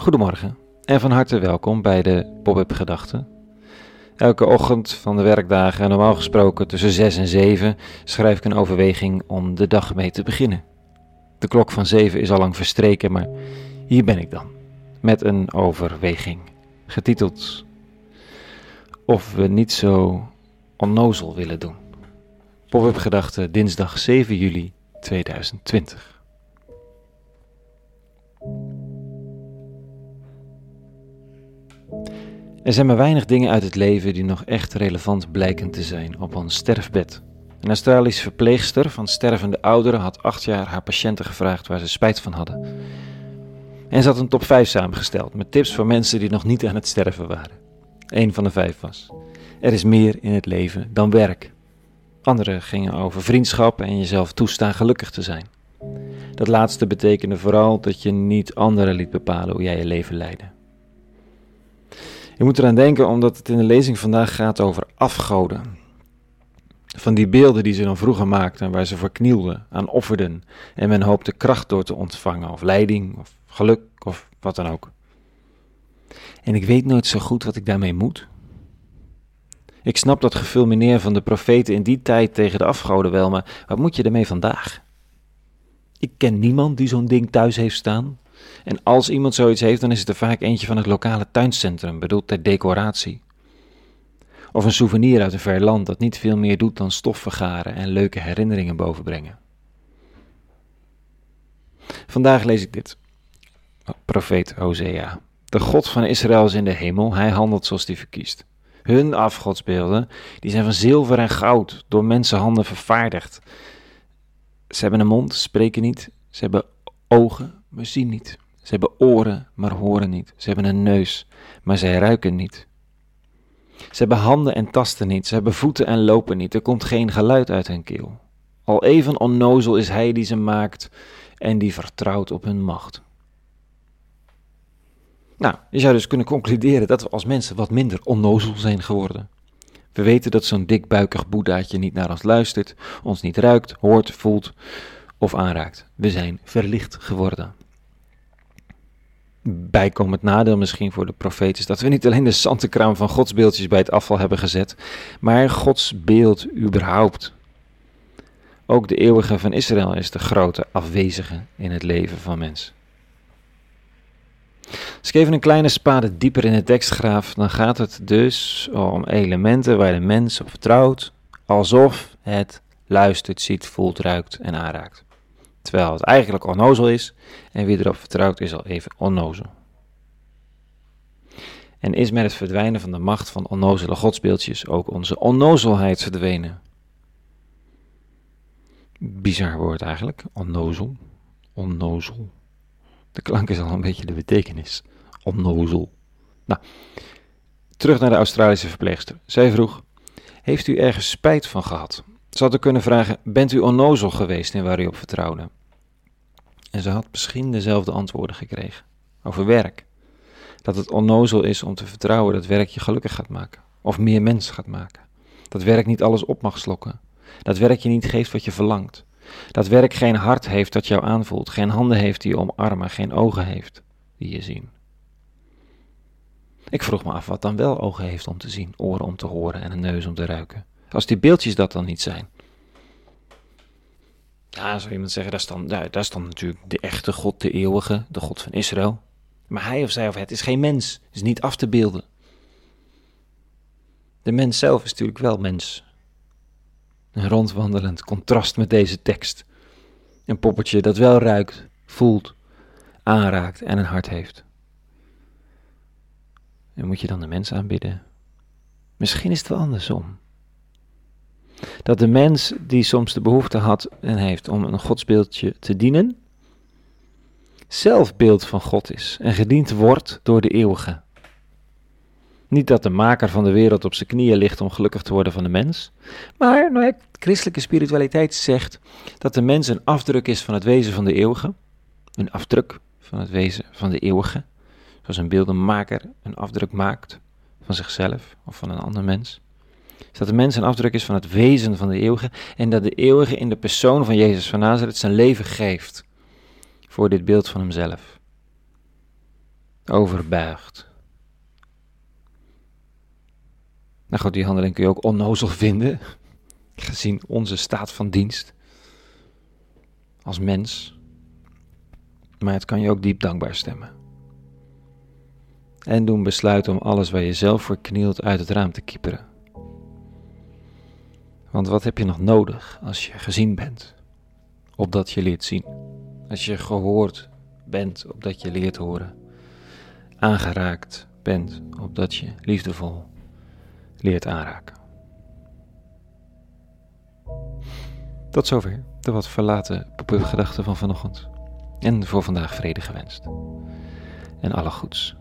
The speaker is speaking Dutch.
Goedemorgen en van harte welkom bij de Pop-up Gedachten. Elke ochtend van de werkdagen, normaal gesproken tussen 6 en 7, schrijf ik een overweging om de dag mee te beginnen. De klok van 7 is al lang verstreken, maar hier ben ik dan, met een overweging, getiteld Of we niet zo onnozel willen doen. Pop-up Gedachten, dinsdag 7 juli 2020. Er zijn maar weinig dingen uit het leven die nog echt relevant blijken te zijn op ons sterfbed. Een Australische verpleegster van stervende ouderen had acht jaar haar patiënten gevraagd waar ze spijt van hadden. En ze had een top 5 samengesteld met tips voor mensen die nog niet aan het sterven waren. Eén van de vijf was: Er is meer in het leven dan werk. Andere gingen over vriendschap en jezelf toestaan gelukkig te zijn. Dat laatste betekende vooral dat je niet anderen liet bepalen hoe jij je leven leidde. Je moet eraan denken omdat het in de lezing vandaag gaat over afgoden. Van die beelden die ze dan vroeger maakten, waar ze voor knielden, aan offerden en men hoopte kracht door te ontvangen, of leiding, of geluk, of wat dan ook. En ik weet nooit zo goed wat ik daarmee moet. Ik snap dat gefulmineer van de profeten in die tijd tegen de afgoden wel, maar wat moet je ermee vandaag? Ik ken niemand die zo'n ding thuis heeft staan. En als iemand zoiets heeft, dan is het er vaak eentje van het lokale tuincentrum, bedoeld ter decoratie. Of een souvenir uit een ver land dat niet veel meer doet dan stof vergaren en leuke herinneringen bovenbrengen. Vandaag lees ik dit. Profeet Hosea. De God van Israël is in de hemel, hij handelt zoals hij verkiest. Hun afgodsbeelden, die zijn van zilver en goud, door mensenhanden vervaardigd. Ze hebben een mond, spreken niet. Ze hebben ogen, maar zien niet. Ze hebben oren, maar horen niet. Ze hebben een neus, maar zij ruiken niet. Ze hebben handen en tasten niet. Ze hebben voeten en lopen niet. Er komt geen geluid uit hun keel. Al even onnozel is hij die ze maakt en die vertrouwt op hun macht. Nou, je zou dus kunnen concluderen dat we als mensen wat minder onnozel zijn geworden. We weten dat zo'n dikbuikig boedaatje niet naar ons luistert, ons niet ruikt, hoort, voelt of aanraakt. We zijn verlicht geworden. Bijkomend nadeel misschien voor de profeet is dat we niet alleen de zantenkraam van godsbeeldjes bij het afval hebben gezet, maar Gods beeld überhaupt. Ook de eeuwige van Israël is de grote afwezige in het leven van mens. Als ik even een kleine spade dieper in de tekst graaf, dan gaat het dus om elementen waar de mens op vertrouwt, alsof het luistert, ziet, voelt, ruikt en aanraakt. Terwijl het eigenlijk onnozel is en wie erop vertrouwt is al even onnozel. En is met het verdwijnen van de macht van onnozele godsbeeldjes ook onze onnozelheid verdwenen? Bizar woord eigenlijk, onnozel, onnozel. De klank is al een beetje de betekenis. Onnozel. Nou, terug naar de Australische verpleegster. Zij vroeg: Heeft u ergens spijt van gehad? Ze had er kunnen vragen: Bent u onnozel geweest in waar u op vertrouwde? En ze had misschien dezelfde antwoorden gekregen. Over werk. Dat het onnozel is om te vertrouwen dat werk je gelukkig gaat maken. Of meer mens gaat maken. Dat werk niet alles op mag slokken. Dat werk je niet geeft wat je verlangt. Dat werk geen hart heeft dat jou aanvoelt, geen handen heeft die je omarmen, geen ogen heeft die je zien. Ik vroeg me af wat dan wel ogen heeft om te zien, oren om te horen en een neus om te ruiken. Als die beeldjes dat dan niet zijn. Ja, zou iemand zeggen, ja, dat is dan natuurlijk de echte God, de eeuwige, de God van Israël. Maar hij of zij of het is geen mens, is niet af te beelden. De mens zelf is natuurlijk wel mens, een rondwandelend contrast met deze tekst. Een poppetje dat wel ruikt, voelt, aanraakt en een hart heeft. En moet je dan de mens aanbidden? Misschien is het wel andersom. Dat de mens die soms de behoefte had en heeft om een godsbeeldje te dienen, zelf beeld van God is en gediend wordt door de eeuwige. Niet dat de maker van de wereld op zijn knieën ligt om gelukkig te worden van de mens. Maar nou, christelijke spiritualiteit zegt dat de mens een afdruk is van het wezen van de eeuwige. Een afdruk van het wezen van de eeuwige. Zoals een beeldenmaker een afdruk maakt van zichzelf of van een ander mens. Dus dat de mens een afdruk is van het wezen van de eeuwige. En dat de eeuwige in de persoon van Jezus van Nazareth zijn leven geeft voor dit beeld van hemzelf. overbuigt. Nou goed, die handeling kun je ook onnozel vinden, gezien onze staat van dienst als mens. Maar het kan je ook diep dankbaar stemmen. En doen besluiten om alles waar je zelf voor knielt uit het raam te kieperen. Want wat heb je nog nodig als je gezien bent, opdat je leert zien? Als je gehoord bent, opdat je leert horen. Aangeraakt bent, opdat je liefdevol leert aanraken. Tot zover de wat verlaten gedachten van vanochtend. En voor vandaag vrede gewenst. En alle goeds.